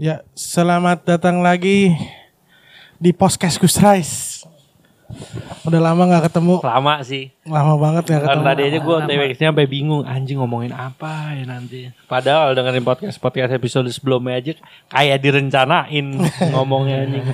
Ya, selamat datang lagi di podcast Gus Rais. Udah lama nggak ketemu, Lama sih. lama banget nggak Kan ketemu. tadi aja gue TWX-nya sampai bingung anjing ngomongin apa ya nanti. Padahal dengerin podcast podcast episode sebelumnya aja kayak direncanain ngomongnya anjing.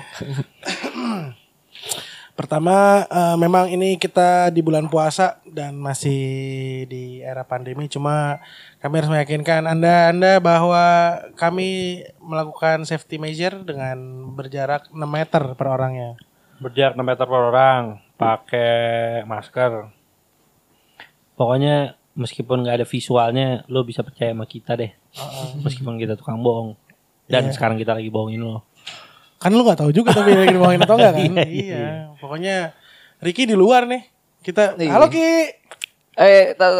Pertama, eh, memang ini kita di bulan puasa dan masih di era pandemi. Cuma kami harus meyakinkan anda anda bahwa kami melakukan safety measure dengan berjarak 6 meter per orangnya. Berjarak 6 meter per orang, pakai masker. Pokoknya meskipun nggak ada visualnya, lo bisa percaya sama kita deh. Meskipun kita tukang bohong. Dan sekarang kita lagi bohongin lo. Kan lu nggak tahu juga tapi lagi dibohongin atau enggak kan? Iya, iya. Pokoknya Ricky di luar nih. Kita Iya. halo Ki. Eh, tak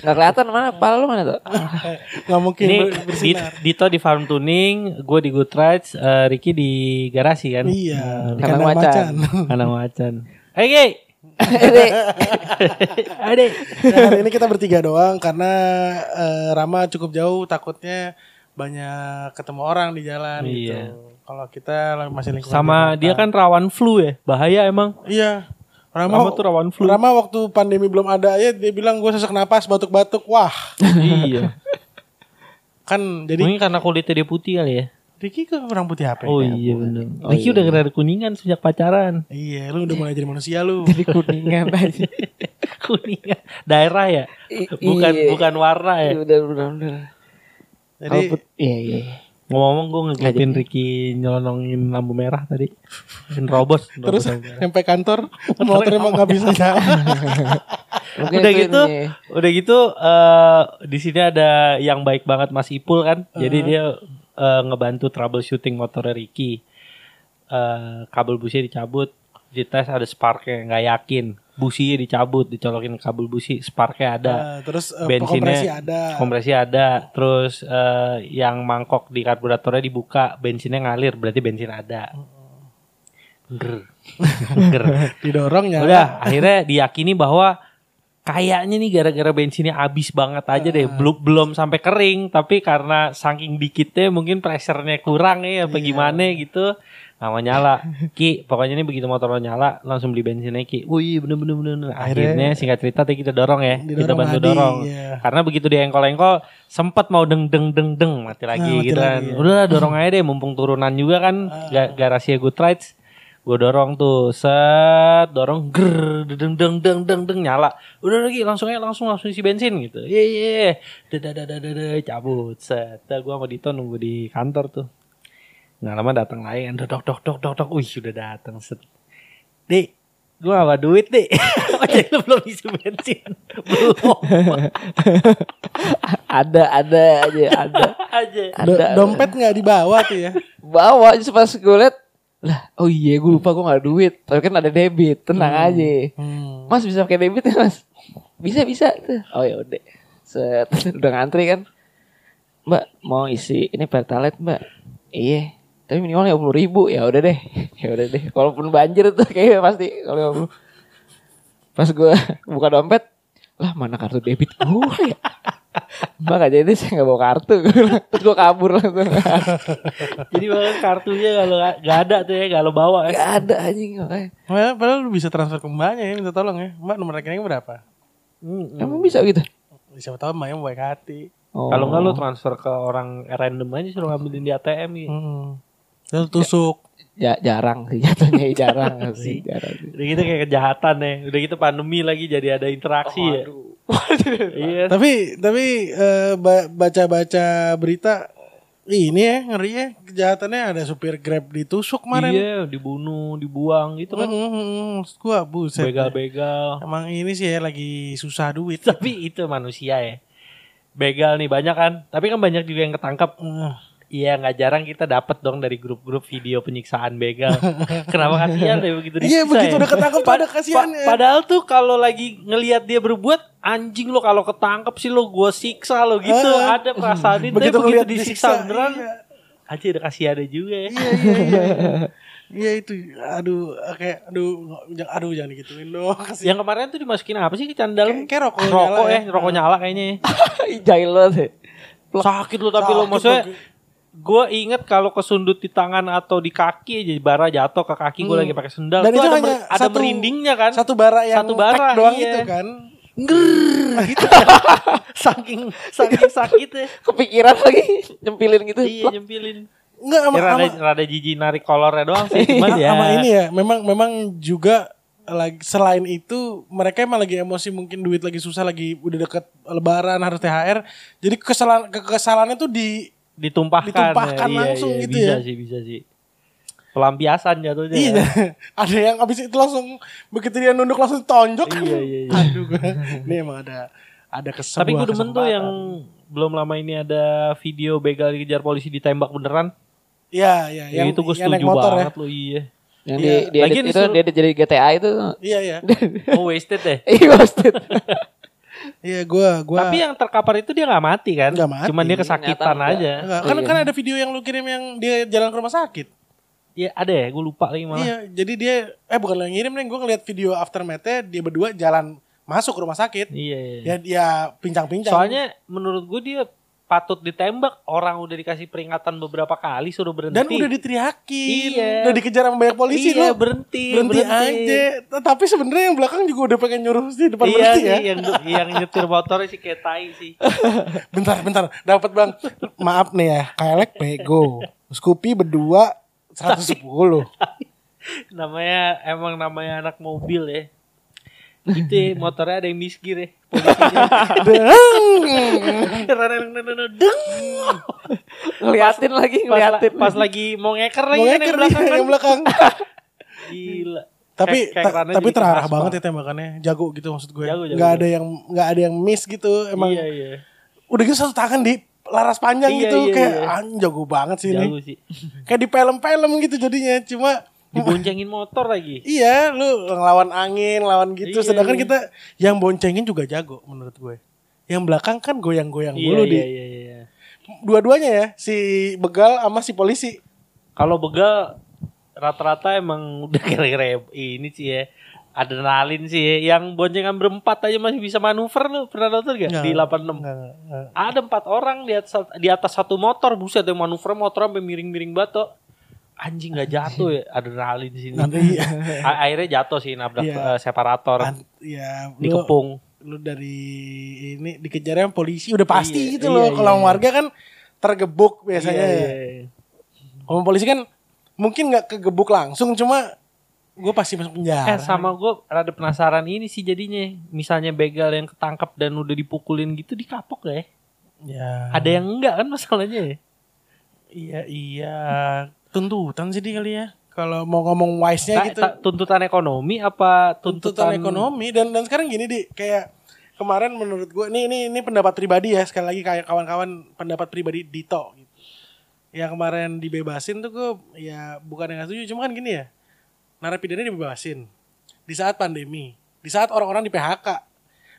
nggak kelihatan mana? Pala lu mana tuh? Nggak mungkin Ini bersinar. Dito di farm tuning, gue di Good Rides, eh, Ricky di garasi kan. Iya, Kandang kandang macan. Anak macan. Hei, Ki. Ade. Nah, hari ini kita bertiga doang karena eh, Rama cukup jauh takutnya banyak ketemu orang di jalan Iya. gitu. Kalau kita masih lingkungan Sama Jakarta. dia kan rawan flu ya. Bahaya emang. Iya. Rama, Rama tuh rawan flu. Rama waktu pandemi belum ada ya dia bilang gue sesak napas batuk-batuk. Wah, iya. kan jadi Mungkin karena kulitnya dia putih kali ya. Ricky kok orang putih apa? Oh ya? iya benar. Ricky udah kena kuningan sejak pacaran. Iya, lu udah mulai jadi manusia lu. Jadi kuningan aja. kuningan. Daerah ya. I- Bukan iya. bukan warna ya. Iya, Udah, udah, udah. Jadi Kalau put- iya, iya. Ngomong-ngomong gue ngegapin Ricky nyelonongin lampu merah tadi. Bikin robos. terus sampai kantor motor emang nggak bisa jalan. Mungkin udah itu gitu, ini. udah gitu eh di sini ada yang baik banget Mas Ipul kan. Jadi dia eh, ngebantu troubleshooting motornya Ricky. Eh, kabel businya dicabut, dites ada sparknya nggak yakin. Businya dicabut, dicolokin kabel busi, sparknya ada. Nah, terus eh, Bensinnya kompresi ada. Kompresi ada, terus eh, yang mangkok di karburatornya dibuka, bensinnya ngalir, berarti bensin ada. Ger. Ger. Didorong ya. Udah, akhirnya diyakini bahwa kayaknya nih gara-gara bensinnya habis banget aja deh. Belum belum sampai kering, tapi karena saking dikitnya mungkin pressure-nya kurang ya apa gimana gitu. Nama nyala. Ki, pokoknya ini begitu motor lo nyala langsung beli bensinnya Ki. Wih, bener bener bener. Akhirnya, singkat cerita tadi kita dorong ya. kita Didorong bantu Adi, dorong. iya. Karena begitu dia engkol-engkol sempat mau deng deng deng deng mati lagi Nah, mati gitu kan. ya. Udah dorong aja deh mumpung turunan juga kan ga- garasi Good Rides. Gue dorong tuh, set, dorong, ger, deng deng deng deng deng nyala. Udah lagi langsung aja langsung langsung isi bensin gitu. Iya iya, dadah dadah dadah cabut, set. Gue sama Dito nunggu di kantor tuh. Nggak lama datang lagi kan, dok dok dok dok dok, wih sudah datang set. Dik, gue gak bawa duit deh. Ojek lu belum isi bensin. Belum Ada, ada aja, ada. aja. Do- Ada. dompet nggak dibawa tuh ya. Bawa aja pas gue liat, lah, oh iya gue lupa gue gak ada duit. Tapi kan ada debit, tenang aja. Hmm. Mas bisa pakai debit ya mas? Bisa bisa tuh. Oh ya udah. Set udah ngantri kan. Mbak mau isi ini pertalite mbak. Iya. Tapi minimal lima puluh ribu ya udah deh. Ya udah deh. Kalaupun banjir tuh kayaknya pasti kalau 50. Pas gue buka dompet, lah mana kartu debit gue ya? Mbak gak jadi saya gak bawa kartu Terus gue kabur langsung Jadi bahkan kartunya kalau nggak- nggak ada tuh ya, kalau bawa ya. Gak ada anjing makanya Padahal, padahal lu bisa transfer ke mbaknya ya, minta tolong ya. Mbak nomor rekeningnya berapa? Hmm. Emang bisa gitu? Siapa tahu mbaknya mau baik hati. Oh. Kalau nggak lu transfer ke orang random aja suruh ngambilin di ATM gitu. Hmm. Lalu tusuk. ya, Jarang sih jatuhnya jarang sih jarang sih. Udah gitu kayak kejahatan ya. Udah gitu pandemi lagi jadi ada interaksi ya. iya. tapi tapi eh, ba- baca-baca berita ini ya ngeri ya kejahatannya ada supir grab ditusuk kemarin. Iya, dibunuh, dibuang gitu kan. Hmm, hmm, hmm. Maksud gua buset. Begal-begal. Emang ini sih ya lagi susah duit. Tapi itu manusia ya. Begal nih banyak kan. Tapi kan banyak juga yang ketangkap. Eh, Iya nggak jarang kita dapat dong dari grup-grup video penyiksaan begal. Kenapa kasihan deh begitu Iya disiksa begitu ya? udah ketangkep tuh ada kasihan ya. Padahal tuh kalau lagi ngelihat dia berbuat anjing lo kalau ketangkep sih lo gue siksa lo gitu Ah. ada perasaan itu Begitu begitu, ngeliat disiksa, disiksa, beneran iya. aja ada kasihannya juga ya. Iya iya iya. iya. Iya itu, aduh, kayak, aduh, jangan, aduh jangan digituin dong. Yang kemarin tuh dimasukin apa sih ke dalam? Kayak, kayak rokok, Rokok nyala ya, rokok nyala kayaknya. Jahil banget ya. Sakit lo tapi lo maksudnya. Gue inget kalau kesundut di tangan atau di kaki jadi bara jatuh ke kaki gue Hmm. lagi pakai sendal. Dan Tuh itu ada, hanya ada satu- merindingnya kan. Satu bara yang Satu bara, doang iya. itu kan. Grrrr, gitu. saking saking sakitnya. Kepikiran lagi nyempilin gitu. Iya nyempilin. Enggak sama, Ya, rada, sama, rada jijik narik kolornya doang sih. Cuman ya. sama ini ya. Memang memang juga lagi selain itu mereka emang lagi emosi mungkin duit lagi susah lagi udah deket lebaran harus THR. Jadi kesalahan kesalahannya tuh di ditumpahkan, Ditumpahkan ya. Iya, langsung iya, gitu bisa ya. sih bisa sih pelampiasan jatuhnya Iya, ya. ada yang abis itu langsung begitu dia nunduk langsung tonjok. Iya, iya, iya. Aduh, gua, ini emang ada ada kesebuah tapi gue demen tuh kesempatan. yang belum lama ini ada video begal dikejar polisi ditembak beneran Iya, iya, yang, itu gue setuju motor banget loh iya Yang Iya. di, di Lagian edit itu disuruh- dia jadi GTA itu. ya. Iya, iya. oh wasted deh Iya, Ghosted. Iya, gua gua tapi yang terkapar itu dia nggak mati kan Nggak mati. cuman dia kesakitan Ternyata aja Enggak, Oh, kan iya. kan ada video yang lu kirim yang dia jalan ke rumah sakit. Iya ada ya gue lupa lagi malah Iya, jadi dia eh bukan yang ngirim nih, gua ngeliat video aftermath-nya dia berdua jalan masuk ke rumah sakit. iya, iya. Ya dia pincang-pincang. soalnya menurut gue dia patut ditembak orang udah dikasih peringatan beberapa kali suruh berhenti dan udah diteriakin, Iya. udah dikejar sama banyak polisi iya lu. berhenti Berhenti, aja. Tapi sebenarnya yang belakang juga udah pengen nyuruh di depan iya berhenti sih ya. yang yang nyetir motornya sih kayak tai sih Bentar, bentar. Dapat Bang. Maaf nih ya, Kailek pego. Scoopy berdua 110. namanya emang namanya anak mobil ya gitu ya motornya ada yang misgir ya. Ngeliatin lagi, pas, la- ngeliatin. pas lagi mau ngeker lagi Mau kan ngeker yang belakang kan? yang belakang. gila. Tapi tapi terarah banget ya tembakannya. Jago gitu maksud gue. Jago, jago, nggak ada yang nggak ada yang miss gitu emang. Iya iya. Udah gitu satu tangan di laras panjang Iya, gitu iya, kayak iya. "Ah, jago banget sih jago ini sih. Kayak di film-film gitu jadinya. Cuma diboncengin motor lagi. Iya lu ngelawan angin lawan gitu. Iya, sedangkan iya. kita yang boncengin juga jago menurut gue. Yang belakang kan goyang-goyang iya mulu iya di. iya iya dua-duanya ya si begal sama si polisi. Kalau begal rata-rata emang udah kira-kira ini sih ya adrenalin sih ya. yang boncengan berempat aja masih bisa manuver lu pernah nonton gak Nggak, di 86 Nggak, nggak, nggak. ada empat orang di atas di atas satu motor buset yang manuver motor sampai miring-miring batok anjing nggak jatuh ya adrenalin di sini nanti iya. Akhirnya jatuh sih nabrak Iya. eh, separator An- ya lu, dikepung lu dari ini dikejarnya polisi udah pasti Iya, gitu iya, loh iya. kalau warga kan tergebuk biasanya Iya, ya. iya. Kalau polisi kan mungkin nggak kegebuk langsung cuma gue pasti masuk penjara. Eh sama gue rada penasaran ini sih jadinya Misalnya begal yang ketangkep dan udah dipukulin gitu dikapok gak ya? Ya. Ada yang enggak kan masalahnya ya? Iya iya tuntutan sih kali ya. Kalau mau ngomong wise-nya Ta- gitu. ta- tuntutan ekonomi apa tuntutan, tuntutan, ekonomi dan dan sekarang gini di kayak kemarin menurut gue ini ini ini pendapat pribadi ya sekali lagi kayak kawan-kawan pendapat pribadi Dito gitu. Yang kemarin dibebasin tuh gue ya bukan yang setuju cuma kan gini ya narapidana dibebasin di saat pandemi di saat orang-orang di PHK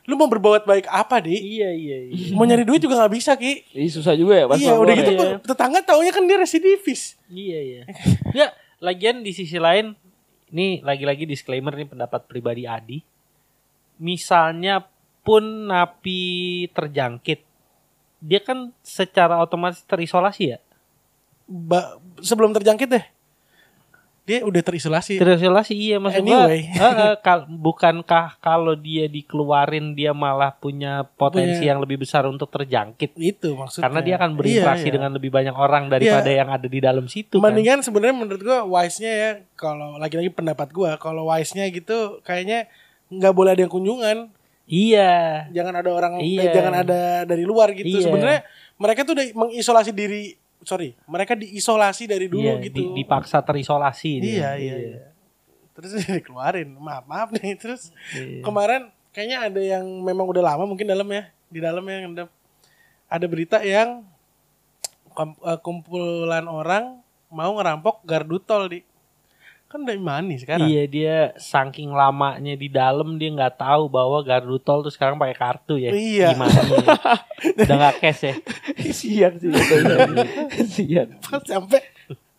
lu mau berbuat baik apa di Iya iya iya. mau nyari duit juga nggak bisa ki Jadi susah juga ya iya udah ya. gitu ya. tetangga taunya kan dia residivis Iya iya. Enggak, lagian di sisi lain ini lagi-lagi disclaimer nih pendapat pribadi Adi. Misalnya pun napi terjangkit, dia kan secara otomatis terisolasi ya. ba- sebelum terjangkit deh dia udah terisolasi Terisolasi iya maksud Anyway. gua. eh, eh, kal- bukankah kalau dia dikeluarin dia malah punya potensi Punya- yang lebih besar untuk terjangkit? itu maksudnya Karena dia akan berinteraksi Iya, iya. dengan lebih banyak orang daripada yang ada di dalam situ kan. Mendingan sebenarnya menurut gua wise-nya ya kalau lagi-lagi pendapat gua kalau wise-nya gitu kayaknya nggak boleh ada yang kunjungan, Iya. jangan ada orang Iya. eh, jangan ada dari luar gitu. Iya. Sebenarnya mereka tuh udah mengisolasi diri, sorry, mereka diisolasi dari dulu Iya, gitu. di- dipaksa terisolasi dia. iya, iya, iya. Terus dikeluarin, maaf maaf nih. Terus Iya. kemarin kayaknya ada yang memang udah lama mungkin dalam ya, di dalam ya ada, ada berita yang eh, kumpulan orang mau ngerampok gardu tol di kan dari mana sekarang? Iya dia saking lamanya di dalam dia nggak tahu bahwa gardu tol tuh sekarang pakai kartu ya. Iya. Gimana ya? Udah nggak cash ya. Sian sih. Sian. Pas sampai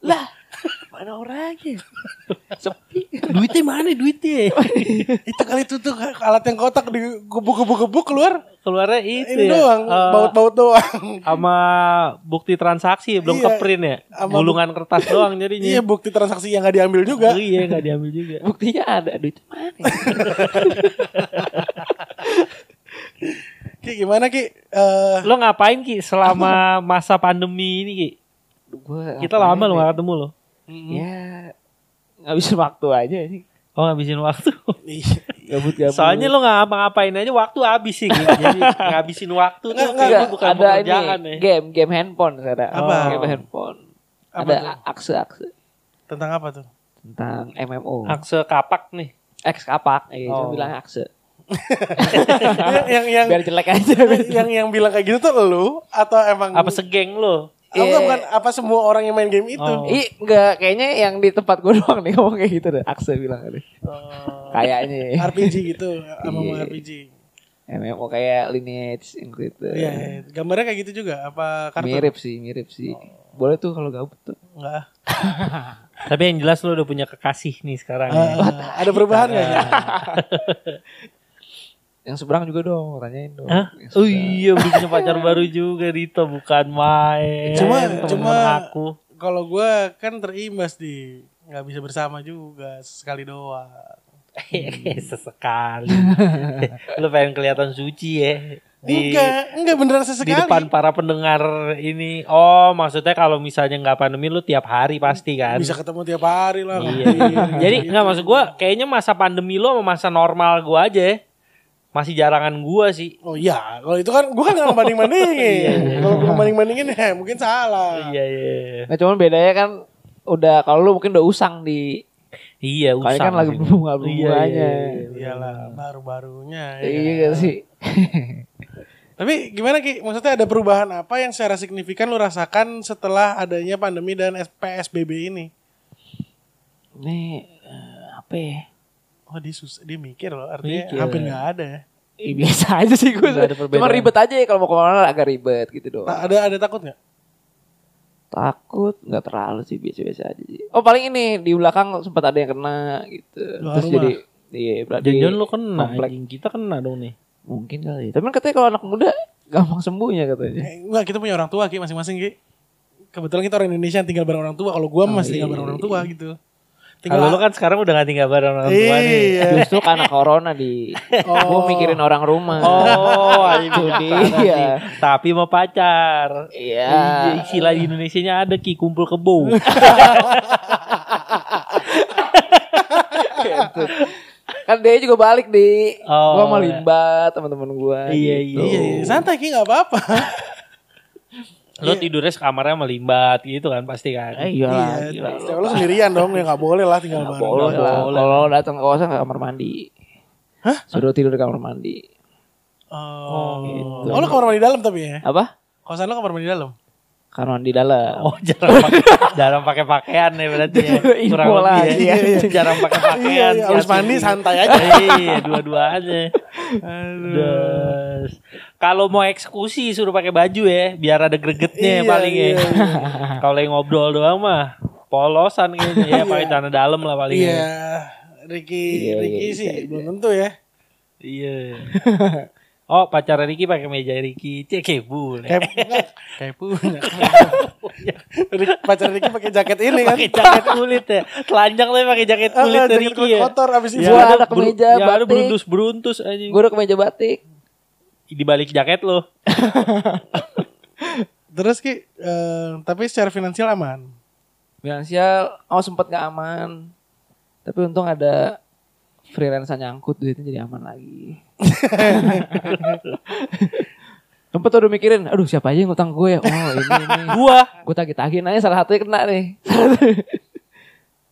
lah mana orangnya? Sepi. Duitnya mana duitnya? itu kali itu tuh alat yang kotak di gebuk-gebuk-gebuk keluar Keluarnya itu ini ya, doang, eh, baut-baut doang. sama bukti transaksi belum Iya, ke print ya. Gulungan kertas doang jadinya. Iya bukti transaksi yang gak diambil juga. Oh, iya nggak diambil juga. Buktinya ada duit mana? Ki gimana Ki? Eh, Lo ngapain Ki selama masa pandemi ini Ki? Gua Kita lama lo ya? gak ketemu lo. Ya ngabisin waktu aja sih. Oh ngabisin waktu. iya. Gabut-gabut. Soalnya lo nggak ngapa-ngapain aja waktu habis sih. Jadi ngabisin waktu tuh Nggak, Enggak, bukan ada ini ya. game game handphone ada Apa? game handphone Apa ada tuh? akse-akse Tentang apa tuh? tentang MMO Akse kapak nih. X kapak eh Oh. bilang akse yang yang yang, biar jelek aja yang yang bilang kayak gitu tuh lu atau emang Apa segeng lo? Oh, enggak, Iya. bukan apa semua orang yang main game itu. Oh. Ih, enggak, kayaknya yang di tempat gue doang nih ngomong kayak gitu deh. Akse bilang deh. Oh, Kayaknya. RPG gitu, sama Iya. RPG. MMO kayak Lineage Inquisitor. Iya, iya. gambarnya kayak gitu juga apa kartun? Mirip sih, mirip sih. Boleh tuh kalau gabut tuh. Enggak. Tapi yang jelas lo udah punya kekasih nih sekarang. Eh, ya. ada perubahan nggak ya? Yang seberang juga dong, tanyain dong. Hah? Oh iya punya pacar baru juga Rito bukan main. Cuma- Temen cuma- aku. Kalau gua kan terimbas di nggak bisa bersama juga sekali doang. Sesekali. Lo pengen kelihatan suci ya. Di, enggak, enggak beneran di sesekali. depan para pendengar ini. Oh maksudnya kalau misalnya nggak pandemi lu tiap hari pasti kan. Bisa ketemu tiap hari lah. Iya. Jadi nggak maksud gua kayaknya masa pandemi lo sama masa normal gua aja ya. Masih jarangan gua sih. Oh iya, kalau itu kan gua kan nggak ngebanding bandingin. Kalau gua ngebanding bandingin ya mungkin salah. Iya iya. Nah, cuman bedanya kan udah kalau lu mungkin udah usang di Iya kalian usang kan lagi sih. berbunga Iya, iya, Iyalah, baru-barunya. ya Iya kan? gak sih? Tapi gimana Ki? Maksudnya ada perubahan apa yang secara signifikan lu rasakan setelah adanya pandemi dan PSBB ini? Ini eh, apa ya? Oh dia sus dia mikir loh, artinya Mikir. hampir nggak ada ya. Ih, biasa aja sih gue. Cuma ribet aja ya kalau mau ke mana agak ribet gitu doang. Tak ada ada takut nggak? Takut nggak terlalu sih biasa-biasa aja sih. Oh paling ini di belakang sempat ada yang kena gitu. Luar Terus rumah. jadi iya berarti Jangan-jangan lo kena, komplek. kita kena dong nih. mungkin kali. Tapi kan katanya kalau anak muda gampang sembuhnya katanya. Eh, enggak, kita punya orang tua Ki masing-masing Ki. Kebetulan kita orang Indonesia yang tinggal bareng orang tua. Kalau gua masih tinggal bareng orang tua gitu. Kalau lo kan sekarang udah gak tinggal bareng orang tua nih. Iya. Justru karena corona di gue mikirin orang rumah. Oh, itu dia. Tapi mau pacar. Iya. Iya, Istilah di Indonesia-nya ada ki kumpul kebo. kan dia juga balik di Oh, gua iya. Limba teman-teman gua. Iya, gitu. Iya, iya, santai Ki nggak apa-apa. Lo tidurnya kamarnya melimbat gitu kan pasti kan. Eh, iya, lah, Iya, gila. setiap lo sendirian dong, ya nggak boleh lah tinggal bareng. boleh nggak lah. boleh. Kalau datang ke kosan ke kamar mandi. Hah? Suruh tidur di kamar mandi. Oh, gitu. Oh, lo kamar mandi dalam tapi ya? Apa? Kosan lo kamar mandi dalam? Kamar mandi dalam. Oh jarang pakai jarang pakai pakaian ya berarti ya. Kurang lagi ya. ya. jarang pakai Iya, pakaian. iya, habis mandi santai aja. Iya, dua-duanya. Terus kalau mau eksekusi suruh pakai baju ya, biar ada gregetnya Iya, paling ya. iya, Kalau yang ngobrol doang mah polosan kayaknya ya pakai celana dalam lah paling. Iya, ya. Ricky, Iya, Ricky iya, sih iya. belum tentu ya. Iya. Oh pacar Ricky pakai meja Ricky, cek kebu. Kayak enggak, kayak punya. Rick- Pacar Ricky pakai jaket ini kan. Pakai jaket kulit ya, telanjang tapi pakai jaket Ah, kulit dari jaket Ricky kulit ya. kotor abis itu. Gua ada ada beru- kemeja yang ada batik. beruntus beruntus anjing. Gue udah kemeja batik. Di balik jaket lo. Terus Ki, eh, tapi secara finansial aman. Finansial, oh sempat gak aman. Tapi untung ada freelance nyangkut duitnya jadi aman lagi. Tempat udah mikirin, aduh siapa aja yang ngutang gue ya? Oh ini ini. Gua gue tagih-tagihin aja salah satunya kena nih.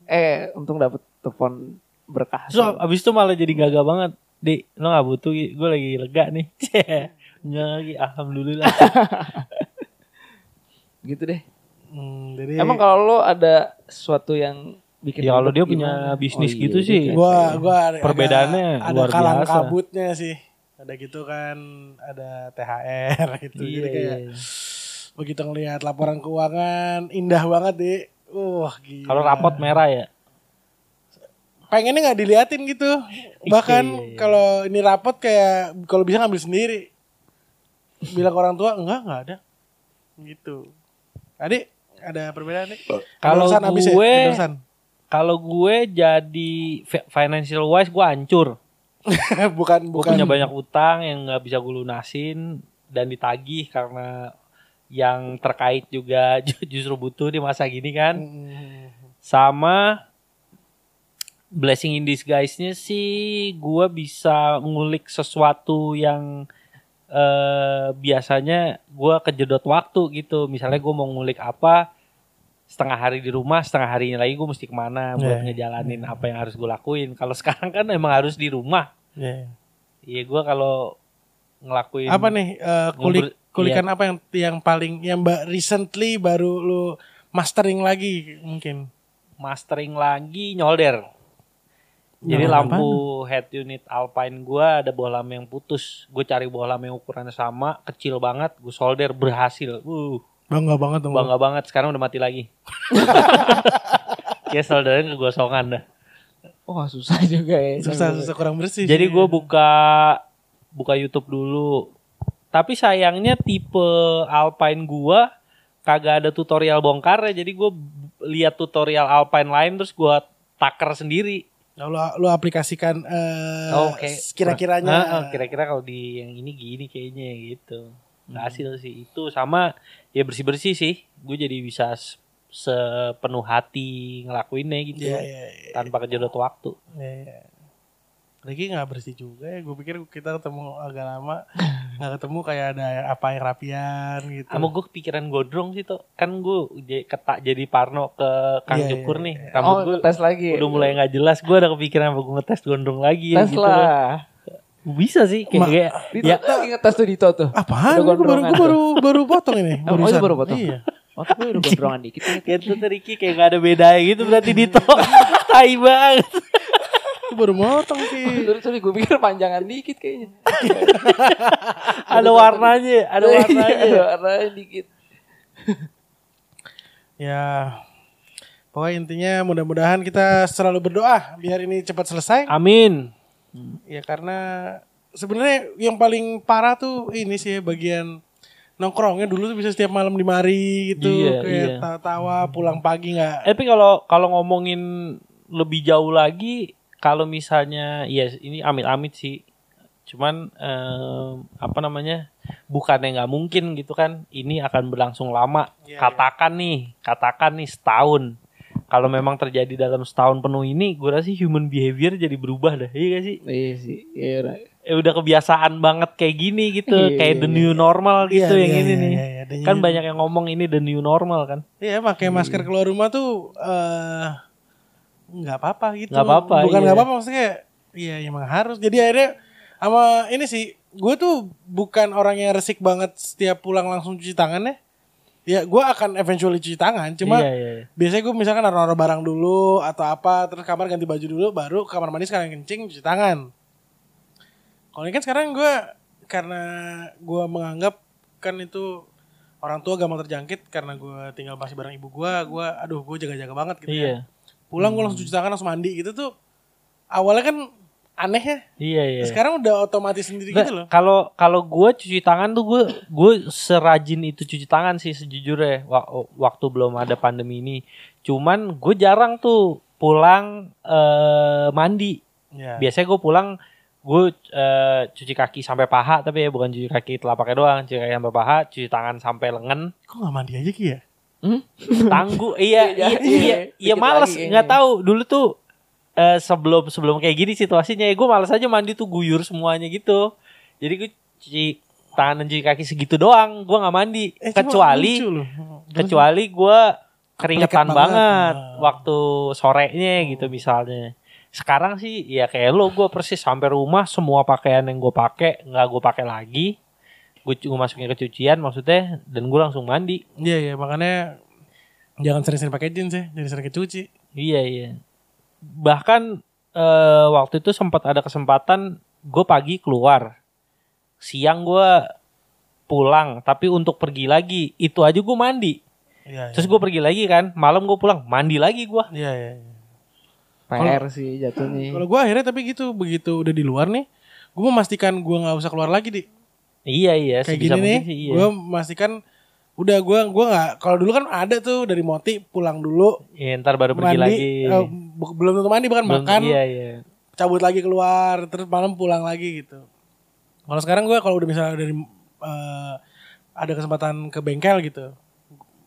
eh untung dapet telepon berkah. So, abis itu malah jadi gagah banget. Di, lo gak butuh, gue lagi lega nih. Nggak lagi, alhamdulillah. gitu deh. Hmm, jadi Emang kalau lo ada sesuatu yang bikin Ya, kalau dia punya gimana? bisnis iya, gitu dia sih. gua gua ada, Perbedaannya ada, ada luar kalang biasa. kabutnya sih. Ada gitu kan, ada THR gitu. Iya, jadi kayak iya. begitu ngelihat laporan keuangan indah banget deh. Wah, gila. Kalau rapot merah ya. Pengennya nggak diliatin gitu. Bahkan Iya, iya, iya. kalau ini rapot kayak kalau bisa ngambil sendiri. Bilang ke orang tua enggak enggak ada. Gitu. Adik ada perbedaan nih? Kalau ya? gue- Endorsean. Kalau gue jadi fi- financial wise gue hancur. bukan Gue bukan punya banyak utang yang nggak bisa gue lunasin dan ditagih karena yang terkait juga ju- justru butuh di masa gini kan. Hmm. Sama blessing in disguise-nya sih gue bisa ngulik sesuatu yang eh biasanya gue kejedot waktu gitu. Misalnya gue mau ngulik apa setengah hari di rumah, setengah harinya lagi gue mesti ke mana buat Yeah. ngejalanin apa yang harus gue lakuin. Kalau sekarang kan emang harus di rumah. Iya. Iya gue kalau ngelakuin Apa nih eh, kulik Ngobrol- kulikan apa yang yang paling yang ba- recently baru lu mastering lagi mungkin. mastering lagi nyolder. Jadi Nyolder lampu head unit Alpine gua ada bohlam yang putus. Gue cari bohlam yang ukurannya sama, kecil banget, gue solder berhasil. Uh, Bangga banget dong. bangga banget. Sekarang udah mati lagi. ya soldernya kegosongan dah. Wah susah juga ya. Susah susah kurang bersih. Jadi gue buka buka YouTube dulu. Tapi sayangnya tipe Alpine gua kagak ada tutorial bongkar ya. Jadi gue lihat tutorial Alpine lain terus gua taker sendiri. Nah, lu, lu aplikasikan eh Oke. kira-kiranya. Heeh, kira-kira kalau di yang ini gini kayaknya gitu. Nggak hasil sih itu sama ya bersih-bersih sih. Gue jadi bisa sepenuh hati ngelakuinnya gitu. Iya iya iya. Tanpa kejedot waktu. iya, iya. Ricky nggak bersih juga ya. Gue pikir kita ketemu agak lama nggak ketemu kayak ada apa yang rapian gitu. Sama gue kepikiran gondrong sih tuh. Kan gue ketak jadi parno ke Kang Iya, Cukur iya, nih. iya. Rambut Oh gue tes lagi. udah mulai nggak jelas. Gue ada kepikiran apa gue ngetes gondrong lagi ya tes gitu. lah. Bisa sih kayak, Ma- kayak Dito ya tuh inget tes tuh Dito tuh. Apaan? Gue baru gue baru baru potong ini. Oh, barusan. itu baru potong? Iya. Oh tapi udah gondrongan dikit. kayak tuh Ricky kayak gak ada bedanya gitu berarti Dito. Tai banget. Gue baru motong sih. Sorry, sorry gue pikir panjangan dikit kayaknya. ada warnanya, ada Iya, warnanya. ada warnanya dikit. Ya. Pokoknya intinya mudah-mudahan kita selalu berdoa biar ini cepat selesai. Amin. Ya karena sebenarnya yang paling parah tuh ini sih ya, bagian nongkrongnya dulu tuh bisa setiap malam di mari gitu Iya, kayak iya. tawa pulang pagi nggak Eh, Tapi kalau kalau ngomongin lebih jauh lagi, kalau misalnya, ya ini amit-amit sih. Cuman em, apa namanya? Bukannya nggak mungkin gitu kan? Ini akan berlangsung lama. Iya, katakan nih, katakan nih setahun. Kalau memang terjadi dalam setahun penuh ini, gue rasa sih human behavior jadi berubah dah, iya gak sih? Iya sih. Iya. udah. Eh, udah kebiasaan banget kayak gini gitu, Iya, kayak the iya, new normal gitu Iya, yang iya, ini iya, nih. iya, iya. The Kan new- banyak yang ngomong ini the new normal kan? Iya, pakai masker keluar rumah tuh eh nggak apa-apa gitu. Nggak apa-apa, Bukan iya. nggak apa-apa maksudnya. Iya, emang harus. Jadi akhirnya sama ini sih, gue tuh bukan orang yang resik banget setiap pulang langsung cuci tangan ya. Ya, gue akan eventually cuci tangan. Cuma iya, iya, iya. biasanya gue misalkan naruh-naruh barang dulu atau apa, terus kamar ganti baju dulu, baru kamar mandi sekalian kencing cuci tangan. Kalau ini kan sekarang gue karena gue menganggap kan itu orang tua gampang terjangkit karena gue tinggal masih bareng ibu gue, gue aduh gue jaga-jaga banget gitu Iya. ya. Pulang gue langsung cuci tangan langsung mandi gitu tuh awalnya kan aneh ya. Iya, iya. Sekarang udah otomatis sendiri Nggak, gitu loh. Kalau kalau gue cuci tangan tuh gue gue serajin itu cuci tangan sih sejujurnya wa- waktu belum ada pandemi ini. Cuman gue jarang tuh pulang eh, mandi. Ya. Biasanya gue pulang gue eh, cuci kaki sampai paha tapi ya bukan cuci kaki telapaknya doang, cuci kaki sampai paha, cuci tangan sampai lengan. Kok gak mandi aja Ki ya? Hmm? Tangguh, iya, Iya, iya, iya. iya, iya, Dikit males, nggak tahu. Dulu tuh eh, sebelum sebelum kayak gini situasinya, ya gue males aja mandi tuh guyur semuanya gitu. Jadi gue cuci tangan dan cuci kaki segitu doang, gue nggak mandi. Eh, kecuali kecuali gue keringetan banget, banget. waktu sorenya gitu misalnya. Sekarang sih ya kayak lo gue persis sampai rumah semua pakaian yang gue pakai nggak gue pakai lagi. Gue masukin ke cucian maksudnya dan gue langsung mandi. Iya iya makanya jangan sering-sering pakai jeans ya, jadi sering kecuci. Iya iya. Bahkan eh, waktu itu sempat ada kesempatan gue pagi keluar, siang gue pulang, tapi untuk pergi lagi itu aja gue mandi. Iya, Terus gue pergi lagi kan, malam gue pulang, mandi lagi gue. Iya, iya. iya. PR sih jatuhnya. Kalau gue akhirnya tapi gitu begitu udah di luar nih, gue memastikan gue nggak usah keluar lagi di Iya iya, kayak gini nih. iya. Gue memastikan udah gue gua nggak kalau dulu kan ada tuh dari Moti pulang dulu Iya, ntar baru pergi mandi lagi. eh, bu- belum tentu mandi bahkan Belum- makan Iya iya. cabut lagi keluar terus malam pulang lagi gitu. Kalau sekarang gue kalau udah misalnya dari eh, ada kesempatan ke bengkel gitu,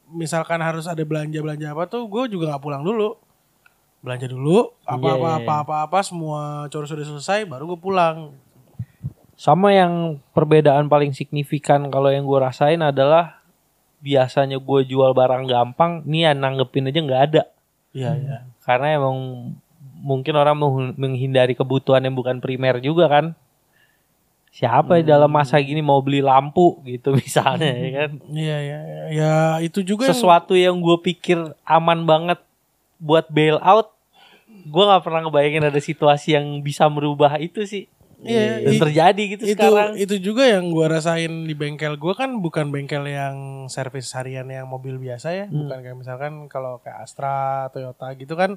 misalkan harus ada belanja belanja apa tuh, gue juga nggak pulang dulu, belanja dulu apa apa apa apa apa semua cor sudah selesai baru gue pulang. Sama yang perbedaan paling signifikan kalau yang gue rasain adalah biasanya gue jual barang gampang, nih ya nanggepin aja nggak ada. Iya iya. Karena emang mungkin orang meng- menghindari kebutuhan yang bukan primer juga kan. Siapa Hmm. dalam masa gini mau beli lampu gitu misalnya ya kan. Iya iya iya. ya itu juga yang- Sesuatu yang gue pikir aman banget buat bail out, gue nggak pernah ngebayangin ada situasi yang bisa merubah itu sih. Iya, Dan i- terjadi gitu itu sekarang. itu juga yang gua rasain di bengkel gua kan bukan bengkel yang servis harian yang mobil biasa ya Hmm. bukan kayak misalkan kalau kayak Astra Toyota gitu kan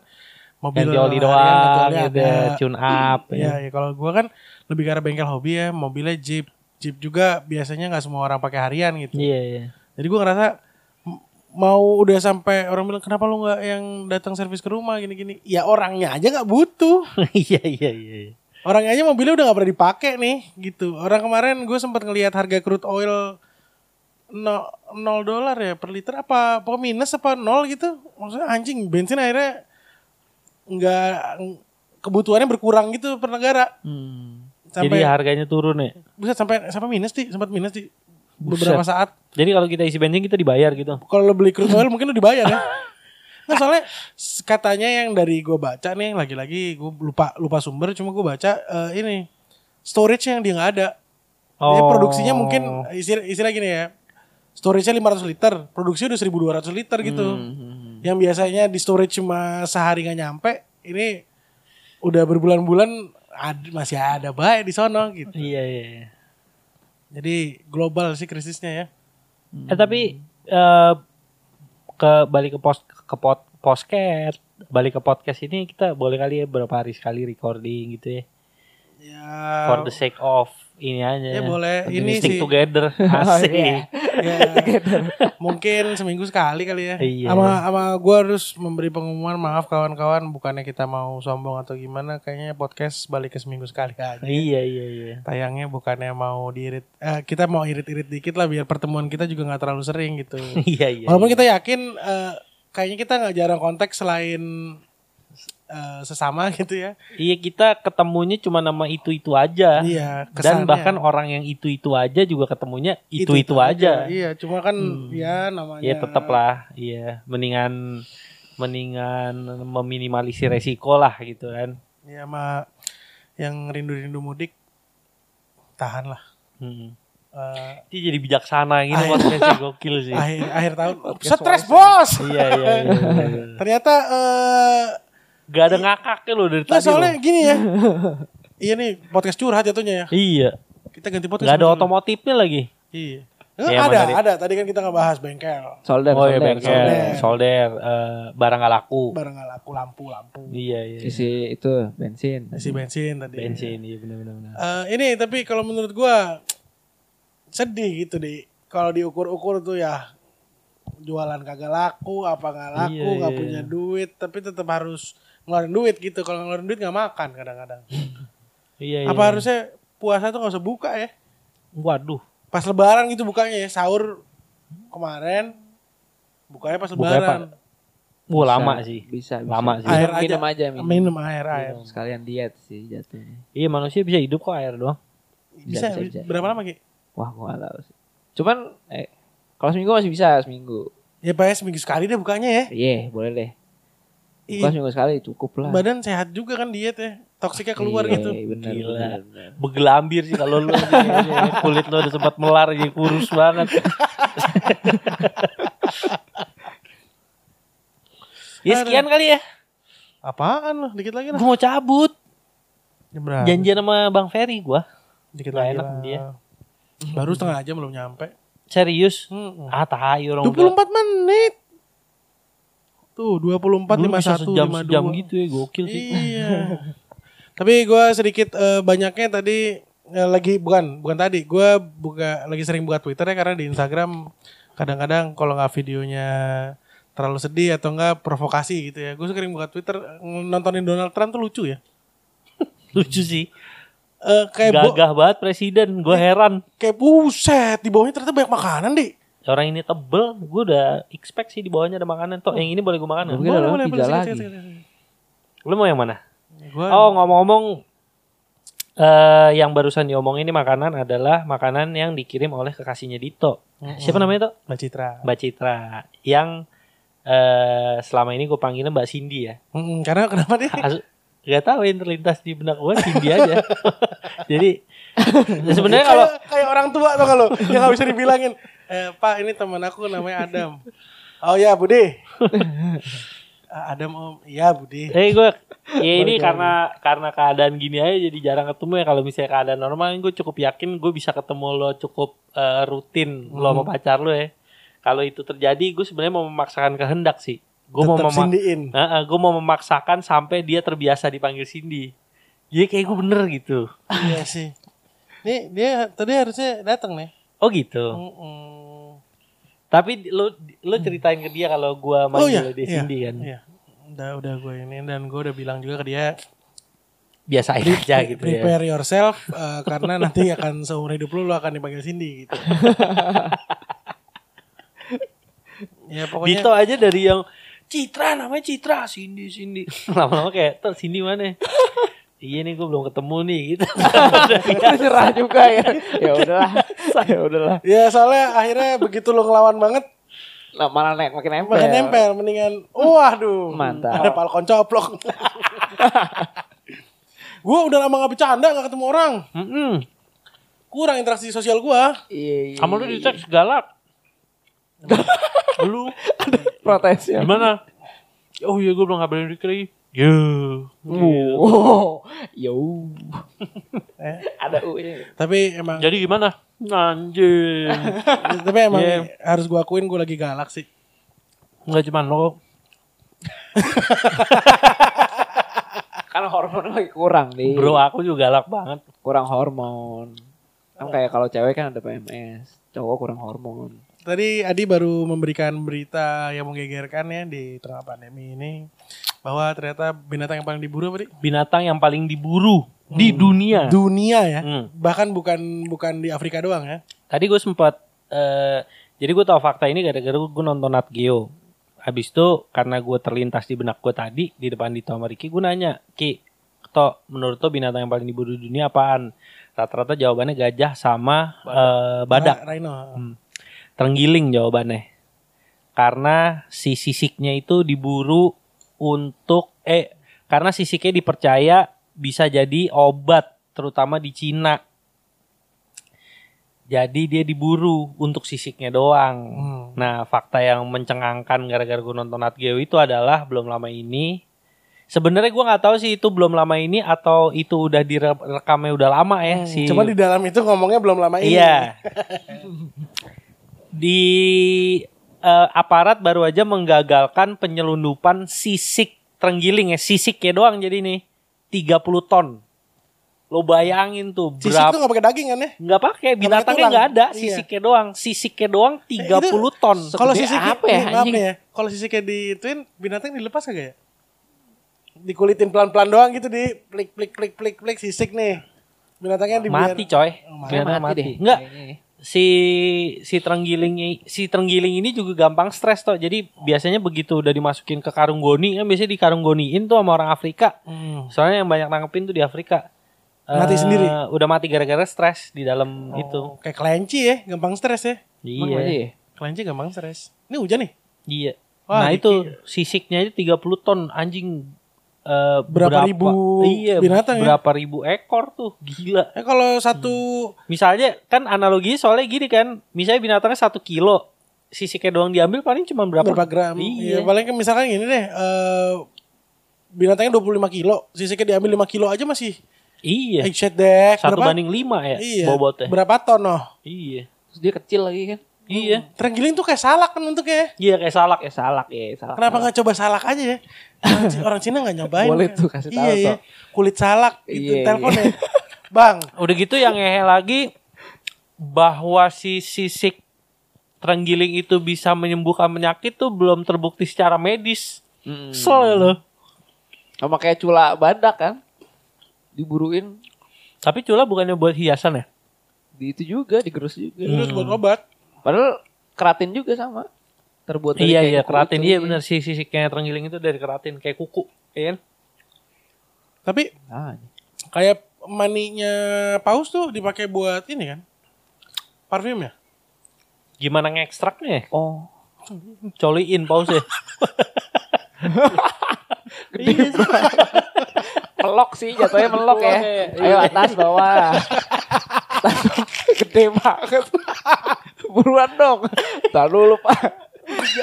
mobil Ganti oli harian, doang, gitu, ada. tune up. Iya, ya. ya kalau gua kan lebih ke arah bengkel hobi ya mobilnya Jeep Jeep juga biasanya nggak semua orang pakai harian gitu Iya, iya. jadi gua ngerasa mau udah sampai orang bilang kenapa lu nggak yang datang servis ke rumah gini-gini ya orangnya aja nggak butuh Iya, iya, iya. Orangnya aja mobilnya udah gak pernah dipakai nih gitu. Orang kemarin gue sempat ngelihat harga crude oil no, 0 dolar ya per liter apa pokoknya minus apa nol gitu. Maksudnya anjing bensin akhirnya nggak kebutuhannya berkurang gitu per negara. Hmm. Sampai Jadi harganya turun ya. bisa sampai sampai minus di sempat minus di beberapa saat. Jadi kalau kita isi bensin kita dibayar gitu. Kalau lo beli crude oil mungkin lo dibayar ya. Nggak soalnya katanya yang dari gue baca nih lagi-lagi gue lupa lupa sumber cuma gue baca eh, ini storage yang dia nggak ada. Jadi Oh. produksinya mungkin istilah, istilah gini ya. Storage-nya 500 liter, produksi udah 1200 liter gitu. Hmm. Yang biasanya di storage cuma sehari nggak nyampe, ini udah berbulan-bulan ad- masih ada baik di sono gitu. Iya, iya. iya. Jadi global sih krisisnya ya. Eh tapi eh ke balik ke pos ke pot posket. Balik ke podcast ini kita boleh kali ya berapa hari sekali recording gitu ya. Ya, for the sake of ini aja ya boleh. Ini stick sih together Oh, asik iya. ya, mungkin seminggu sekali kali ya. Iya. Sama sama gua harus memberi pengumuman maaf kawan-kawan bukannya kita mau sombong atau gimana kayaknya podcast balik ke seminggu sekali aja. iya iya iya Tayangnya bukannya mau diirit eh, kita mau irit-irit dikit lah biar pertemuan kita juga nggak terlalu sering gitu. iya iya Walaupun kita yakin eh, kayaknya kita nggak jarang kontak selain eh, sesama gitu ya. iya kita ketemunya cuma nama itu itu aja Iya, dan kesannya. bahkan orang yang itu itu aja juga ketemunya itu itu, aja Iya, cuma kan ya namanya ya tetap lah iya mendingan mendingan meminimalisir resiko lah gitu kan Ya sama yang rindu-rindu mudik tahan lah. Hmm. Eh, Dia jadi bijaksana gitu Akhir- podcastnya gokil sih. akhir akhir tahun stres bos. iya iya iya. iya. Ternyata eh Gak ada ngakaknya loh dari nah tadi. soalnya loh. gini ya. iya nih podcast curhat jatuhnya ya. Iya. Kita ganti podcast. Gak ada otomotifnya lagi. Iya. Iya, emang ada, tadi- ada. Tadi kan kita ngebahas bengkel, Solder, oh iya solder, bengkel, solder. solder, eh, barang gak laku. barang nggak laku lampu-lampu, Iya iya. Sisi itu bensin. isi bensin tadi. Bensin iya benar benar. benar. Eh, ini tapi kalau menurut gua sedih gitu di kalau diukur-ukur tuh ya jualan kagak laku apa nggak laku Iya, nggak iya. punya duit tapi tetap harus ngeluarin duit gitu kalau ngeluarin duit nggak makan kadang-kadang Iya iya. apa harusnya puasa tuh nggak usah buka ya Waduh. pas lebaran gitu bukanya ya sahur kemarin bukanya pas Bukanya lebaran Wah lama Bisa, sih. Bisa, bisa. Lama sih. air Minum, aja minum aja minum. minum air air Sekalian diet sih jatuhnya. Iya manusia bisa hidup kok air doang. bisa, bisa, bisa. berapa lama Ki? Wah, gua gak tahu sih. Cuman eh kalau seminggu masih bisa seminggu. ya pak seminggu sekali deh bukanya ya Iya, boleh deh. Bukan seminggu sekali cukup lah. badan sehat juga kan diet ya toksiknya keluar Iya, gitu Bener, Gila. bener, bener. Begelambir sih kalau lu ini, kulit lu udah sempat melar jadi kurus banget. ya sekian kali ya. apaan loh dikit lagi lah Gue mau cabut. Berapa? Janjian sama Bang Ferry gua. Dikit Nggak lagi enak lah. dia. Baru setengah jam belum nyampe. Serius. Hmm. Ah tahu orang 24 menit. Tuh 24 Dulu bisa 51 sejam 52. sejam gitu ya gokil sih. Iya. Tapi gue sedikit eh, banyaknya tadi eh, lagi bukan bukan tadi gue buka lagi sering buka Twitter ya karena di Instagram kadang-kadang kalau nggak videonya terlalu sedih atau enggak provokasi gitu ya. Gue sering buka Twitter nontonin Donald Trump tuh lucu ya. Lucu sih. Eh, kayak Gagah banget presiden. Gue heran. kayak buset di bawahnya ternyata banyak makanan deh. Orang ini tebel, gue udah expect sih di bawahnya ada makanan. Toh yang ini boleh gue makan. Mungkin ada pizza sikat, lagi. Lu mau yang mana? Gua Oh ngomong-ngomong, eh yang barusan diomongin ini makanan adalah makanan yang dikirim oleh kekasihnya Dito. Siapa namanya tuh? Mbak Citra. Mbak Citra. Yang eh selama ini gue panggilnya Mbak Cindy ya. Mm, karena kenapa dia? As- Gak tahu yang terlintas di benak gue Cindy aja. Jadi sebenarnya kalau kayak, kayak orang tua tuh kalau yang nggak bisa dibilangin. Eh, Pak ini teman aku namanya Adam. Oh ya Budi. Ah, Adam om, iya Budi. Eh gue ya ini karena karena keadaan gini aja jadi jarang ketemu ya kalau misalnya keadaan normal gue cukup yakin gue bisa ketemu lo cukup eh, rutin lo sama pacar lo ya. Kalau itu terjadi gue sebenarnya mau memaksakan kehendak sih. Gue mau Tetap mema- sindiin. gue mau memaksakan sampai dia terbiasa dipanggil Cindy. Jadi kayak gue bener gitu. Iya sih. Nih dia tadi harusnya datang nih. Oh gitu. Mm-mm. Tapi lo lo ceritain ke dia kalau gue Oh manggil iya, dia iya, Cindy kan. Iya. Udah udah gue ini dan gue udah bilang juga ke dia Biasa aja gitu ya. prepare yourself eh, karena nanti akan seumur hidup lu lu akan dipanggil Cindy gitu. ya pokoknya Dito aja dari yang Citra namanya Citra Cindy Cindy lama-lama kayak tuh Cindy mana iya nih gue belum ketemu nih gitu Nyerah juga ya. Ya udahlah. ya udahlah. ya soalnya akhirnya begitu lu ngelawan banget Nah, malah naik makin nempel. makin nempel mendingan waduh Mantap. ada palkon coplok gue udah lama gak bercanda gak ketemu orang Mm-mm. kurang interaksi sosial gue Iya, iya. sama lu di teks galak lu protes ya. gimana oh iya gue belum ngabarin lagi yo Wow. Yo. Eh. Ada U-nya. tapi emang jadi gimana anjing tapi emang Iya. harus gue akuin gue lagi galak sih nggak cuma lo Kan hormon lagi kurang nih. bro aku juga galak banget Kurang hormon. Kan kayak kalau cewek kan ada PMS. Cowok kurang hormon. Tadi Adi baru memberikan berita yang menggegerkan ya di tengah pandemi ini bahwa ternyata binatang yang paling diburu apa Di? binatang yang paling diburu di dunia Dunia ya. Hmm. Bahkan bukan bukan di Afrika doang ya. Tadi gue sempat eh jadi gue tahu fakta ini gara-gara gue nonton Nat Geo. Habis itu karena gue terlintas di benak gue tadi di depan Dito sama Ricky, gue nanya, Ki, to menurut to binatang yang paling diburu di dunia apaan? Rata-rata jawabannya gajah sama badak. Ra- Rhino. Terenggiling jawabannya. Karena si sisiknya itu diburu untuk eh karena sisiknya dipercaya bisa jadi obat terutama di Cina. Jadi dia diburu untuk sisiknya doang. Hmm. Nah, fakta yang mencengangkan gara-gara gue nonton Nat Geo itu adalah belum lama ini. Sebenarnya gue nggak tahu sih itu belum lama ini atau itu udah direkamnya udah lama ya si. Cuma di dalam itu ngomongnya belum lama ini. Iya. Di eh, aparat baru aja menggagalkan penyelundupan sisik terenggiling ya, sisiknya doang jadi nih 30 ton. Lo bayangin tuh Sisik berapa tuh gak pakai daging kan ya? nggak pakai binatangnya nggak ada Iya. sisiknya doang sisiknya doang 30 itu ton Kalau sisik apa ya, nih ya. Kalau sisiknya dituin binatang dilepas kagak ya? Dikulitin pelan-pelan doang gitu di plik plik plik plik plik sisik nih. Binatangnya dibiar mati coy Oh, mati. binatang mati mati, deh. enggak Kayaknya. Si si terenggiling si terenggiling ini juga gampang stres toh jadi biasanya begitu udah dimasukin ke karung goni kan biasanya di karung goniin tuh sama orang Afrika Hmm. soalnya yang banyak nangkepin tuh di Afrika Mati Eh, sendiri? udah mati gara-gara stres di dalam itu Oh, kayak kelinci ya, gampang stres ya. Aja iya ya? Kelinci gampang stres. Ini hujan nih. iya Wah, nah itu sisiknya itu 30 ton anjing eh, Berapa ribu iya, binatang ya? berapa ribu ekor tuh gila Eh kalau satu Misalnya kan analoginya soalnya gini kan, misalnya binatangnya satu kilo, sisiknya doang diambil paling cuma berapa? berapa gram? Iya, Iya. paling kan misalkan gini deh, eh binatangnya 25 kilo, sisiknya diambil 5 kilo aja masih Iya. headshot deh. Satu berapa? banding lima ya Iya. bobotnya. Berapa ton noh? Iya. Terus dia kecil lagi kan. Iya. Terenggiling tuh kayak salak kan bentuknya. Iya kayak salak. Ya salak ya, salak. Kenapa nggak coba salak aja ya? Orang Cina- Orang Cina nggak nyobain. Boleh tuh, kasih tahu, Iya, iya. Kulit salak gitu. Iya, Telepon iya. ya. Bang, Udah gitu yang ngehe lagi bahwa si sisik terenggiling itu bisa menyembuhkan penyakit tuh belum terbukti secara medis. Hmm. Kesel ya lo. Sama kayak cula badak kan. Diburuin Tapi cula bukannya buat hiasan ya? di itu juga, digerus juga. terus buat obat. Padahal keratin juga sama. Terbuat dari iya kayak iya kuku keratin itu. iya benar si sisiknya terenggiling itu dari keratin kayak kuku, iya kan? Tapi Ah, kayak maninya paus tuh dipakai buat ini kan? Parfum ya? Gimana ngekstraknya? ya? oh. Coliin paus ya. Melok sih jatuhnya melok ya. Melok ya. Ayo atas bawah. Gede banget. Buruan dong. Tahan dulu Pak.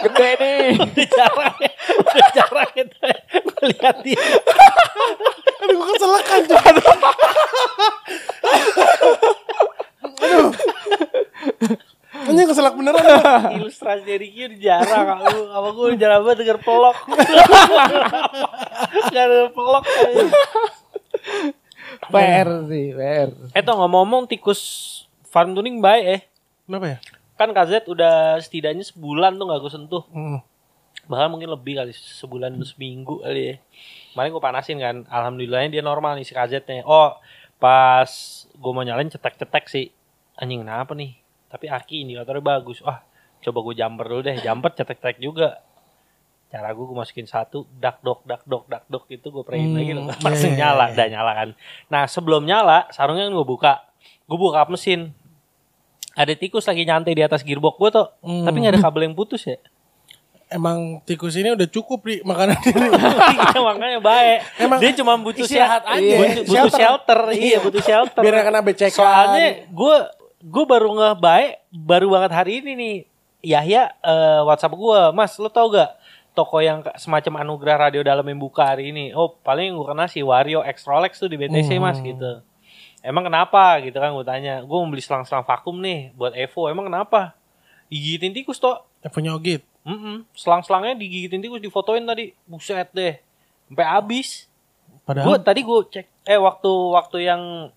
Gede nih. Udah jarang ya. Udah jarang itu. Gue lihat dia. Aduh gue keselakan tuh. Aduh. Anjing keselak beneran. Ilustrasi dari Q jarang. Aku, apa gue jarang banget denger pelok. Gak ada pelok. PR sih, PR. Eh tuh ngomong-ngomong tikus farm tuning baik eh. Kenapa ya? Kan KZ udah setidaknya sebulan tuh gak gue sentuh. Hmm. Bahkan mungkin lebih kali sebulan seminggu kali ya. Kemarin gue panasin kan. Alhamdulillahnya dia normal nih si KZ-nya. Oh pas gue mau nyalain cetek-cetek sih. Anjing kenapa nih? Tapi aki indikatornya bagus. Wah coba gue jumper dulu deh. Jumper cetek-cetek juga. Cara gue gue masukin satu. Dak dok dak dok dak dok itu gue prein Hmm, lagi loh. iya, Langsung iya, nyala. iya. Udah nyala kan. Nah sebelum nyala sarungnya gue buka. Gue buka mesin. Ada tikus lagi nyantai di atas gearbox gue tuh. Hmm. Tapi gak ada kabel yang putus ya. Emang tikus ini udah cukup di makanan ini. Iya makanya baik. Emang dia cuma butuh istirahat sel- aja. Butuh, butuh Shelter. shelter. Iya, butuh shelter. Biar kena becekan. Soalnya gue gue baru nggak baik baru banget hari ini nih. Yahya eh, WhatsApp gue, Mas, lo tau gak toko yang semacam anugerah radio dalam yang buka hari ini? Oh, paling yang gue kena si Wario X Rolex tuh di BTC Mas Hmm. gitu. Emang kenapa gitu kan gue tanya. Gue mau beli selang-selang vakum nih buat Evo. Emang kenapa? Digigitin tikus toh. Ya punya ogit. Mm-mm. Selang-selangnya digigitin tikus difotoin tadi. Buset deh. Sampai habis. Gue Padahal tadi gue cek eh waktu waktu yang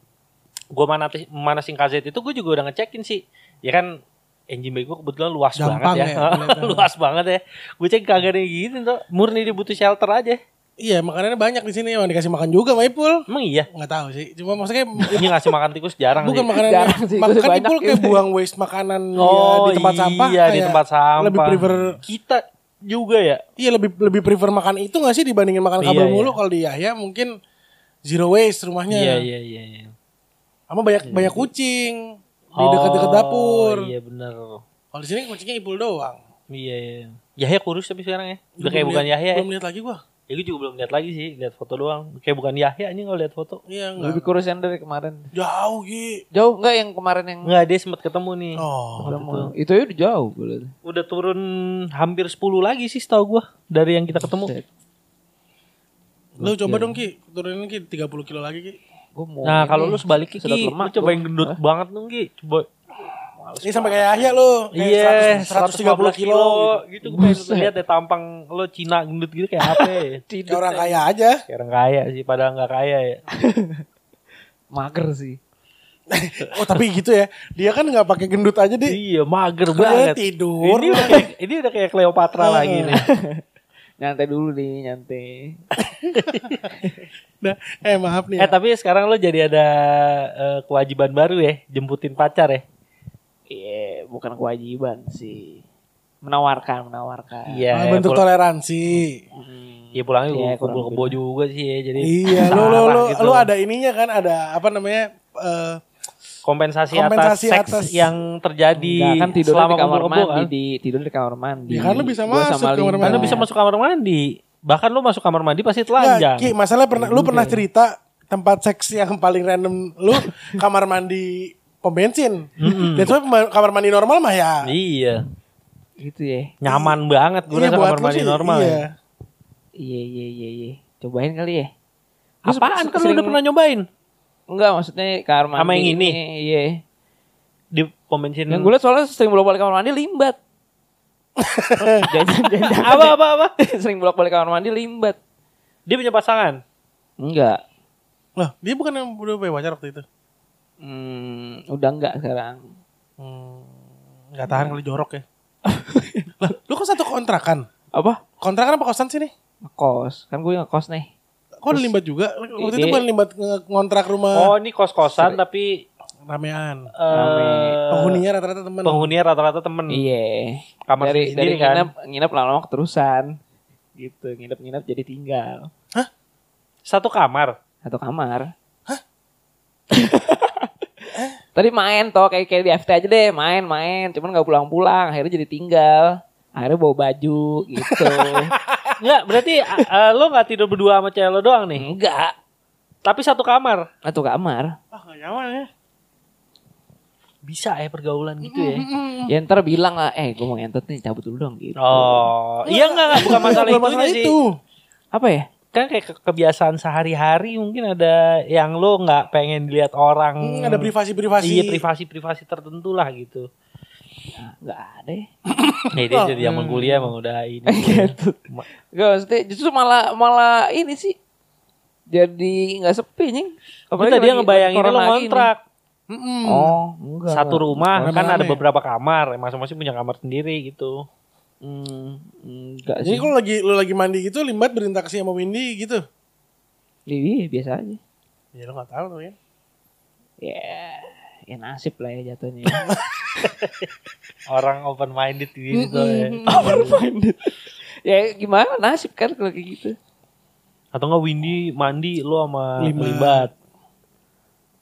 gue manasin manasin KZ itu gue juga udah ngecekin sih. Ya kan engine bay gue kebetulan luas Gampang banget ya. ya, kelihatan. luas banget ya. Gue cek kagak ada gitu tuh. Murni dia butuh shelter aja. iya makanannya banyak di sini emang dikasih makan juga sama Ipul. Emang iya. Nggak tahu sih. Cuma maksudnya Ini ngasih makan tikus jarang bukan sih. makanan Jarang sih, makan Ipul kayak buang waste makanan ya, Oh di tempat sampah. iya di tempat sampah. Lebih prefer kita juga ya. Iya lebih lebih prefer makan itu gak sih dibandingin makan Iya, kabel iya. mulu kalau di Yahya mungkin zero waste rumahnya. Iya iya iya. iya. Sama banyak banyak kucing di Oh, dekat-dekat dapur. Iya bener. Kalau di sini kucingnya Ipul doang. Iya iya. Yahya kurus tapi sekarang ya. Udah kayak bukan lihat- Yahya ya. Belum lihat lagi gua. Ya gue juga belum lihat lagi sih, lihat foto doang. Kayak bukan Yahya ini kalau lihat foto. Iya Lebih enggak. kurus yang dari kemarin. Jauh Gi. Jauh enggak yang kemarin yang Enggak, dia sempat ketemu nih. Oh. Udah mau- itu ya udah jauh gue liat. Udah turun hampir 10 lagi sih setahu gua dari yang kita ketemu. Set. Lu coba dong Ki, turunin Ki 30 kilo lagi Ki. Gua mau Nah, kalau lu sebaliknya sedot Ki, lu lemak coba yang gendut Hah? banget dong Ki. Coba Ini sampai kayak Yahya lu. Kayak Iya, 100, 130 kilo. gitu. Gue pengen lihat deh tampang lo Cina gendut gitu kayak apa ya. Kayak orang kaya aja. Kayak orang kaya sih, padahal nggak kaya ya. mager sih. oh tapi gitu ya. Dia kan nggak pakai gendut aja deh. iya, mager Dia banget. tidur. Ini udah kayak, ini udah kayak Cleopatra lagi nih. Nyantai dulu nih, nyantai. Nah, eh maaf nih. Eh ya. tapi sekarang lo jadi ada eh, kewajiban baru ya, jemputin pacar ya. Iya, bukan kewajiban sih. Menawarkan, menawarkan. Iya. Ah, bentuk pul- toleransi. Hmm. Iya pulangnya Iya, gue kumpul kebo juga sih ya. Jadi Iya, lu lu parah lu, gitu. lu ada ininya kan, ada apa namanya? eh kompensasi, kompensasi atas seks atas- yang terjadi Enggak, kan tidur selama di kamar kumpul mandi, kan. di tidur di kamar mandi. Ya kan lu bisa masuk sama kamar Linda. Kan lu mandi. bisa masuk kamar mandi. Bahkan lu masuk kamar mandi pasti telanjang. Ki, masalah pernah lu pernah cerita tempat seks yang paling random lu kamar mandi pom bensin. Dan soalnya kamar mandi normal mah ya. Iya. Gitu ya. Nyaman banget gue Iya, rasa kamar mandi sih, normal iya. ya. Iya, iya, iya, iya. Cobain kali ya. Apaan kan lu udah pernah nyobain? Enggak, maksudnya kamar mandi. Sama yang ini? Iya. di pom bensin. Yang gue liat soalnya sering bolak-balik kamar mandi limbat. Apa apa apa? sering bolak-balik kamar mandi limbat. Dia punya pasangan. Enggak. Loh, dia bukan yang udah punya pacar waktu itu. Hmm, udah enggak sekarang. Hmm, nggak tahan kali jorok ya. lah, lu kok satu kontrakan? Apa? Kontrakan apa kosan sih nih? Ngekos. Kan gue ngekos nih. Kok ada limbat juga? Waktu itu Iya. bukan limbat ngontrak rumah Oh, ini kos-kosan tapi ramean. eh Penghuninya rata-rata temen. penghuninya rata-rata temen. Iya. Kamar dari sendiri dari kan. nginep nginep lama-lama keterusan. Gitu, nginep-nginep jadi tinggal. Satu kamar. Satu kamar. Tadi main toh kayak kayak di FT aja deh, main-main, cuman nggak pulang-pulang, akhirnya jadi tinggal. Akhirnya bawa baju gitu. Enggak, berarti eh, eh, lo nggak tidur berdua sama cewek lo doang nih. Enggak, Tapi satu kamar. satu kamar. Ah, gak nyaman ya. Bisa ya pergaulan gitu ya. Ya ntar bilang lah, eh gue mau ngentot nih, cabut dulu dong gitu. Oh, iya enggak, enggak bukan masalah Bukan itu masalah sih. itu. Apa ya? Kan kayak ke- kebiasaan sehari-hari mungkin ada yang lo nggak pengen dilihat orang. Hmm, ada privasi-privasi. Iya, privasi-privasi tertentu lah gitu. Enggak ada ya. Dia Oh, jadi zaman kuliah emang udah ini. Gitu. Gak maksudnya justru malah malah ini sih jadi nggak sepi nih. Enggak, dia ngebayangin lo ngontrak Mm-mm. Oh, enggak. satu rumah Rame-rame. kan ada beberapa kamar, masing-masing punya kamar sendiri gitu. Hmm, enggak Jadi sih. kalau lagi lu lagi mandi gitu limbat berinteraksi sama Windy gitu. Iya, biasa aja. Ya lu gak tahu tuh ya. Ya, ya nasib lah ya jatuhnya. Orang open minded gitu ya. Open minded. ya gimana nasib kan kalau kayak gitu. Atau enggak Windy mandi lo sama Limbat. limbat.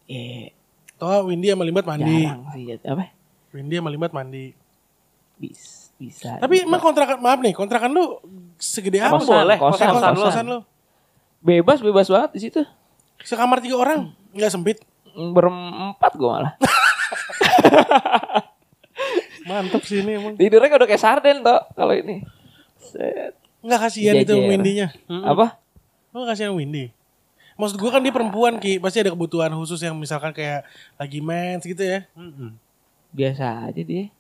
Ya, Toh Windy sama limbat mandi. jarang sih. jat- Apa? Windy sama limbat mandi. Bisa, bisa. Tapi bisa. emang kontrakan maaf nih, kontrakan lu segede apa? Emang boleh, kosan, Eh, kosan, kosan. kosan lu. bebas, bebas banget di situ. Sekamar tiga orang, nggak sempit. Berempat gue malah. Mantep sih ini emang. Tidurnya kan udah kayak sarden toh kalau ini. Set. Nggak kasihan itu Jajar. Windy-nya. Apa? Lu nggak kasihan Windy. Maksud gua kan dia perempuan Ki, pasti ada kebutuhan khusus yang misalkan kayak lagi mens gitu ya. Biasa aja dia.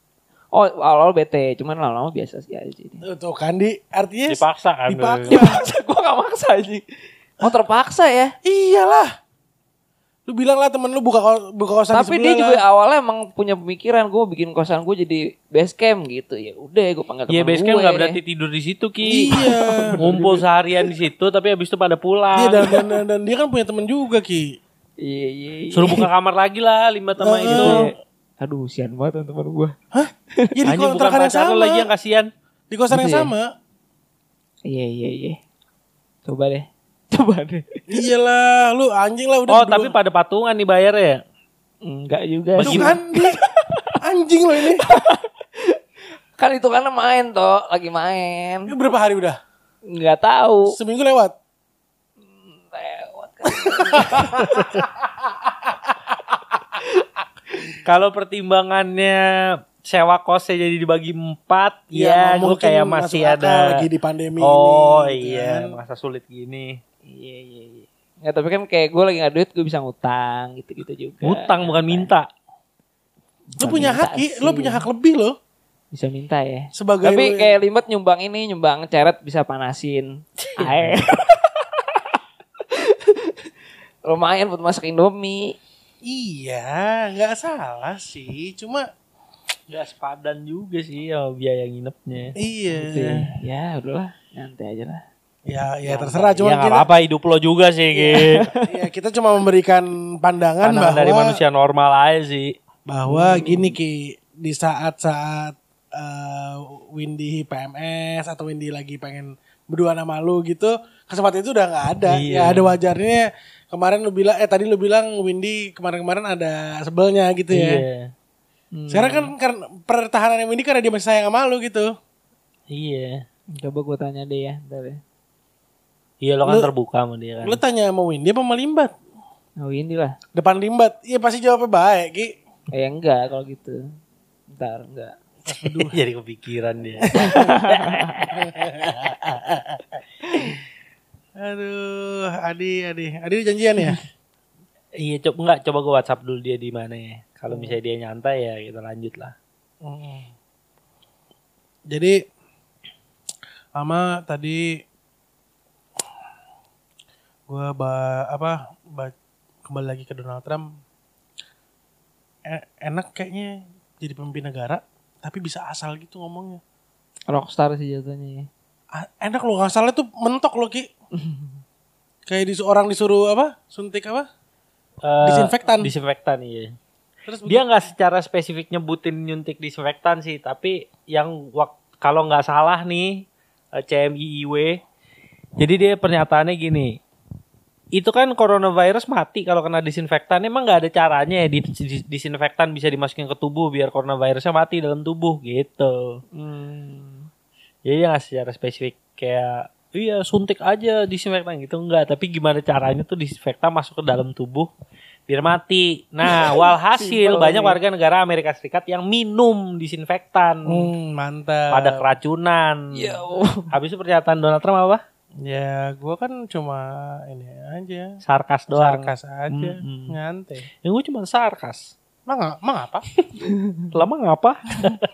Oh, awal-awal bete, cuman lama-lama biasa sih aja sih. Tuh, kan di artinya Dipaksa kan. Dipaksa. Dipaksa, gue gak maksa aja. Oh terpaksa ya. Iyalah. Lu bilang lah temen lu buka ko- buka kosan Tapi di dia juga lah. awalnya emang punya pemikiran gue bikin kosan gue jadi base camp gitu ya. Udah gue panggil Iya temen base camp gue. nggak berarti tidur di situ ki. Iya. Ngumpul seharian di situ tapi habis itu pada pulang. Iya dan, dan, dan, dan dia kan punya temen juga Ki. Iya iya. iya. Suruh buka kamar lagi lah limbat sama Heeh. itu. Aduh sian banget teman gue. Hah? Ya di kontrakan yang sama. lagi yang kasihan. Di kosan yang Gitu ya? sama. Iya iya iya. Coba deh. Coba deh. Iyalah, lu anjing lah udah. Oh berdua. tapi pada patungan nih bayarnya ya. Enggak juga sih. kan anjing lo ini. Kan itu karena main toh, lagi main. Ini berapa hari udah? Enggak tahu. Seminggu lewat. Lewat kan. Kalau pertimbangannya sewa kosnya jadi dibagi empat, Iya, ya gue mungkin kayak masih ada. lagi di pandemi oh ini, gitu iya, kan. masa sulit gini. Iya iya iya. Nggak, tapi kan kayak gue lagi nggak duit gue bisa ngutang gitu-gitu juga. Utang bukan minta. Lu punya minta hak, sih. lu punya hak lebih loh. Bisa minta ya. Sebagai Tapi kayak limbat nyumbang ini, nyumbang ceret bisa panasin. Air. Lumayan buat masak Indomie. Iya, nggak salah sih. Cuma Gak sepadan juga sih ya biaya nginepnya. iya. Gitu ya. Ya udahlah, nyantai aja lah. Ya, ya terserah. Cuma ya nggak kita, apa-apa hidup lo juga sih, Ki. ya, kita cuma memberikan pandangan, Pandangan bahwa dari manusia normal aja sih. bahwa gini ki di saat-saat eh, Windy PMS atau Windy lagi pengen berdua sama lu gitu kesempatan itu udah nggak ada Iya. ya ada wajarnya kemarin lu bilang eh tadi lu bilang Windy kemarin-kemarin ada sebelnya gitu ya Iya. sekarang kan karena pertahanan Windy karena dia masih sayang sama lu gitu Iya. Coba gue tanya deh ya, ntar ya. Iya lo kan Lu- terbuka sama dia kan. lu tanya sama Windy apa sama Limbat Oh ini lah. depan Limbat iya pasti jawabnya baik ki Eh enggak kalau gitu. Ntar enggak. Jadi kepikiran dia. aduh Adi Adi Adi janjian ya Iya coba enggak coba gue WhatsApp dulu dia di mana ya. Kalau misalnya dia nyantai ya kita lanjut lah. Jadi sama tadi gua ba apa ba- kembali lagi ke Donald Trump E- enak kayaknya jadi pemimpin negara tapi bisa asal gitu ngomongnya Rockstar sih jatuhnya. A- enak loh nggak salah tuh mentok loh ki kayak dis orang disuruh apa suntik apa Eh, Disinfektan. Disinfektan iya. terus Dia nggak secara spesifik nyebutin nyuntik disinfektan sih, tapi yang kalau nggak salah nih eh, CMIIW, jadi dia pernyataannya gini, itu kan coronavirus mati kalau kena disinfektan, emang nggak ada caranya ya di, di- disinfektan bisa dimasukin ke tubuh biar coronavirusnya mati dalam tubuh gitu. Hmm. Jadi dia nggak secara spesifik kayak iya suntik aja disinfektan gitu enggak, tapi gimana caranya tuh disinfektan masuk ke dalam tubuh biar mati. Nah, walhasil banyak warga negara Amerika Serikat yang minum disinfektan hmm, mantap pada keracunan. Yo. Habis itu pernyataan Donald Trump apa? Ya gua kan cuma ini aja Sarkas doang. sarkas aja Mm-mm. nyantai Yang gue cuma sarkas. emang, emang apa Lama ngapa?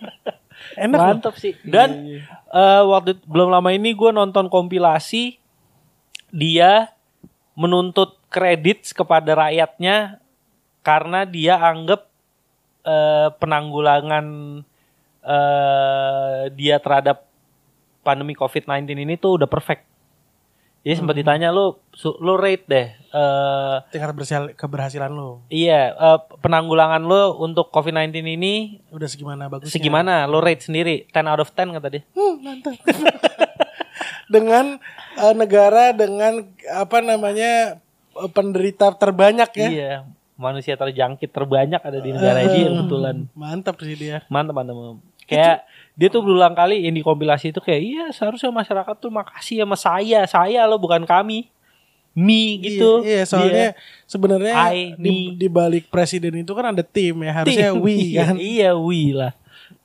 enak. Mantap sih. Dan eh, waktu belum lama ini gue nonton kompilasi dia menuntut kredit kepada rakyatnya karena dia anggap eh, penanggulangan eh, dia terhadap pandemi COVID-19 ini tuh udah perfect. Jadi sempat ditanya lu lu rate deh eh tingkat berhasil- keberhasilan lo iya eh, penanggulangan lu untuk COVID-19 ini udah segimana bagusnya segimana? Lu rate sendiri 10 out of 10 kata dia. Hmm, mantap dengan eh, negara dengan apa namanya penderita terbanyak ya Iya, manusia terjangkit terbanyak ada di negara ini kebetulan. mantap sih dia Mantap, mantap. mantap. Kayak dia tuh berulang kali yang di kompilasi itu kayak iya seharusnya masyarakat tuh makasih sama saya, saya lo bukan kami. Me gitu. iya, iya, soalnya sebenarnya I, di, me. di balik presiden itu kan ada tim ya harusnya Tim. we Iya, kan Iya, we lah.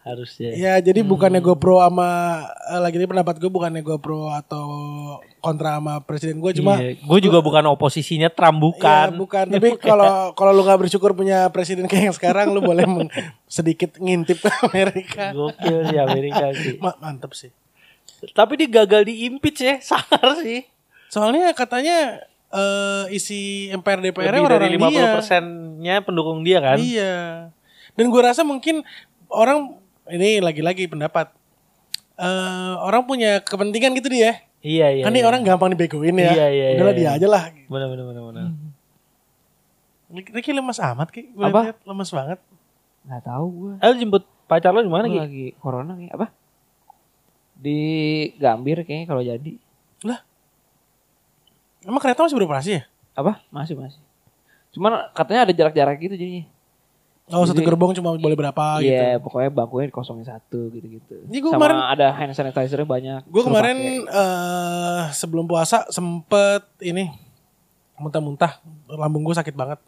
Harusnya. Ya jadi bukannya gue pro sama eh, lagi ini pendapat gue bukannya gue pro atau kontra sama presiden gue cuma Iya, gue juga bukan oposisinya Trump bukan. Iya, bukan. Tapi kalau kalau lu nggak bersyukur punya presiden kayak yang sekarang, lu boleh sedikit ngintip ke Amerika. Gokil sih Amerika sih. Ma- mantep sih. Tapi dia gagal di impeach ya, sangar sih. Soalnya katanya eh, isi MPR DPR Lebih dari orang-orang 50 dia. persennya pendukung dia kan. Iya. Dan gue rasa mungkin orang ini lagi-lagi pendapat. eh orang punya kepentingan gitu dia. Iya, iya. kan nih iya. orang gampang dibegoin ya. Iya, iya, Udahlah iya, dia iya. aja lah. Benar benar benar benar. Ricky lemas amat ki. Gua Apa? liat lemas banget. Nggak tahu gue. Eh lu jemput pacar lo di mana Ki? lagi corona nih apa? Di Gambir kayaknya kalau jadi. Emang kereta masih beroperasi ya? Apa? Masih masih. Cuman katanya ada jarak-jarak gitu jadinya. Oh satu Jadi- gerbong cuma boleh berapa gitu. Iya, pokoknya bangkunya dikosongin satu gitu-gitu. Ini Sama kemarin- ada hand sanitizer banyak. Gue kemarin eh sebelum puasa sempet ini muntah-muntah, lambung gue sakit banget.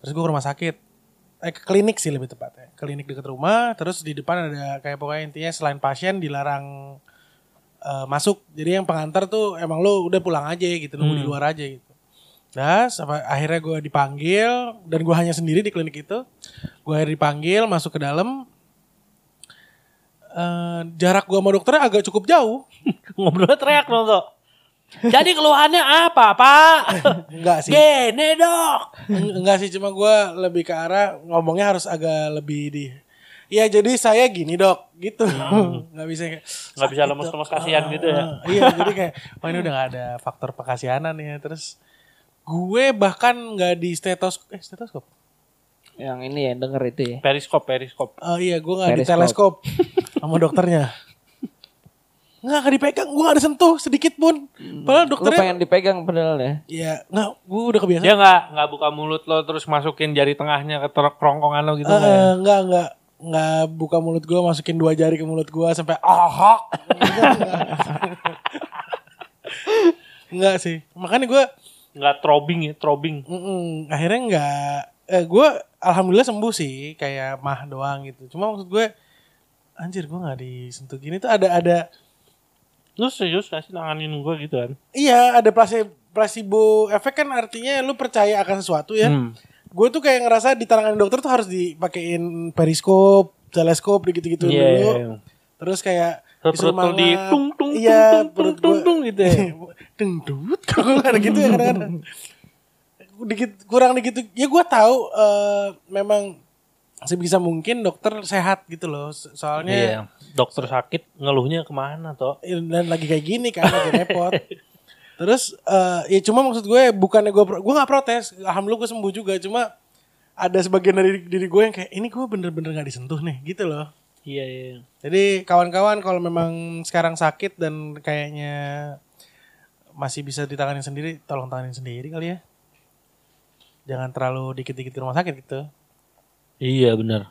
Terus gue ke rumah sakit, eh ke klinik sih lebih tepatnya, klinik dekat rumah. Terus di depan ada kayak pokoknya intinya selain pasien dilarang eh, masuk. Jadi yang pengantar tuh emang lo udah pulang aja gitu, nunggu di Hmm. luar aja gitu. Nah, sampai akhirnya gue dipanggil dan gue hanya sendiri di klinik itu. Gue akhirnya dipanggil masuk ke dalam. Eh, jarak gue sama dokternya agak cukup jauh. Ngobrolnya teriak dong tuh. Jadi keluhannya apa, Pak? Enggak sih. Gene, Dok. Eng- Enggak sih, cuma gue lebih ke arah ngomongnya harus agak lebih di. Iya jadi saya gini dok, gitu. Nggak bisa. Nggak bisa "Sakit, lemes-lemes Dok." kasihan gitu ya. Ah, iya jadi kayak, oh ini udah gak ada faktor pekasihanan ya. Terus gue bahkan nggak di stetoskop, eh stetoskop. yang ini ya denger itu ya. Periskop, periskop. Oh iya, gue nggak di teleskop sama dokternya. Nggak, nggak dipegang, gue nggak disentuh sedikit pun. Padahal Lu dokternya, pengen dipegang padahal ya. Iya, nggak, gue udah kebiasaan. Dia nggak nggak buka mulut lo terus masukin jari tengahnya ke kerongkongan lo gitu Eh, nggak ya? enggak enggak enggak buka mulut gua masukin dua jari ke mulut gua sampai enggak. Enggak sih makanya gua Nggak throbbing ya, throbbing. mm-mm, akhirnya enggak eh gua alhamdulillah sembuh sih kayak mah doang gitu cuma maksud gue anjir gua nggak disentuh gini tuh ada ada Lu serius gak sih nanganin gue gitu kan? iya ada placebo placebo efek kan artinya lu percaya akan sesuatu ya. Hmm. Gue tuh kayak ngerasa di tangan dokter tuh harus dipakein periskop, teleskop gitu-gitu Iya, dulu. iya, iya. Terus kayak Perut lu di tung, tung, Iya, tung, tung, tung, gitu ya. Dengdut kalau ada gitu ya kadang-kadang. Dikit kurang dikit ya gue tahu eh, memang sebisa mungkin dokter sehat gitu loh. So- Soalnya Iya. Dokter sakit ngeluhnya ke mana toh? dan lagi kayak gini kan lagi repot. Terus eh, ya cuma maksud gue bukannya gue gue nggak protes, alhamdulillah gue sembuh juga. Cuma ada sebagian dari diri gue yang kayak ini gue bener-bener nggak disentuh nih gitu loh. Iya, iya. Jadi kawan-kawan kalau memang sekarang sakit dan kayaknya masih bisa ditangani sendiri, tolong tanganin sendiri kali ya. Jangan terlalu dikit-dikit rumah sakit gitu. Iya, bener.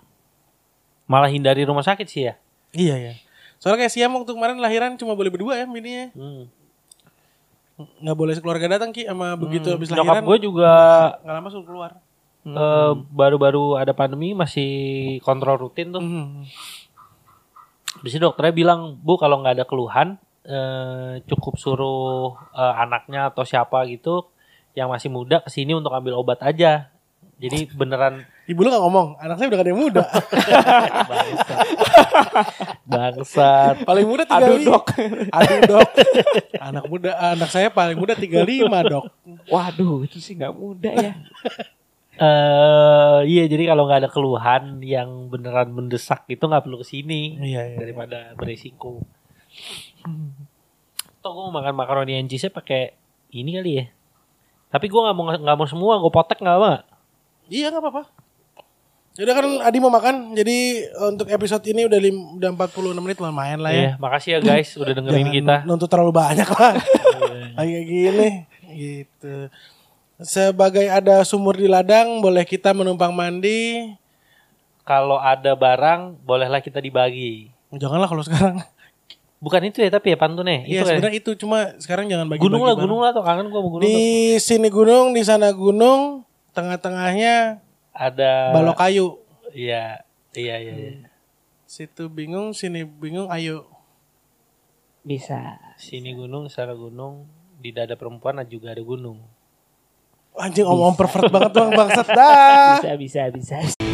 Malah hindari rumah sakit sih ya. Iya ya. Soalnya kayak Siam waktu kemarin lahiran cuma boleh berdua ya bininya. Hmm. Nggak boleh sekeluarga datang Ki sama begitu habis Nyokap lahiran. gue juga nggak lama suruh keluar. eh, baru-baru ada pandemi masih kontrol rutin tuh. Hmm. Di sini dokternya bilang, Bu kalau nggak ada keluhan, eh, cukup suruh eh, anaknya atau siapa gitu yang masih muda ke sini untuk ambil obat aja. Jadi beneran Ibu lu gak ngomong, anak saya udah gak ada yang muda. bangsat. bangsat. paling muda 35. Aduh, Dok. Aduh dok. Anak muda, anak saya paling muda 35 dok. Waduh, itu sih nggak mudah ya. Eh iya jadi kalau nggak ada keluhan yang beneran mendesak itu nggak perlu ke sini Iya, iya. daripada berisiko. Toh gue mau makan makaroni and cheese pakai ini kali ya. Tapi gue nggak mau nggak mau semua, gue potek nggak mau. Iya gak apa-apa. Yaudah kan Adi mau makan, jadi untuk episode ini udah lim, udah 46 menit lumayan lah ya. Iya, makasih ya guys udah dengerin Jangan kita. nuntut terlalu banyak lah. Iya. Lagi kayak gini, gitu. Sebagai ada sumur di ladang, boleh kita menumpang mandi. Kalau ada barang, bolehlah kita dibagi. Janganlah kalau sekarang. Bukan itu ya tapi ya pantunnya. Iya itu ya. sebenarnya itu cuma sekarang jangan bagi. Gunung lah, gunung lah tuh kangen gue mau gunung. Di tuh. sini gunung, di sana gunung, tengah-tengahnya Ada balok kayu. Iya, iya, iya. iya. Situ bingung, sini bingung, ayo. Bisa. Sini gunung, sana gunung, di dada perempuan juga ada gunung. Anjing om-om pervert banget bang bangsat dah. Bisa, bisa, bisa.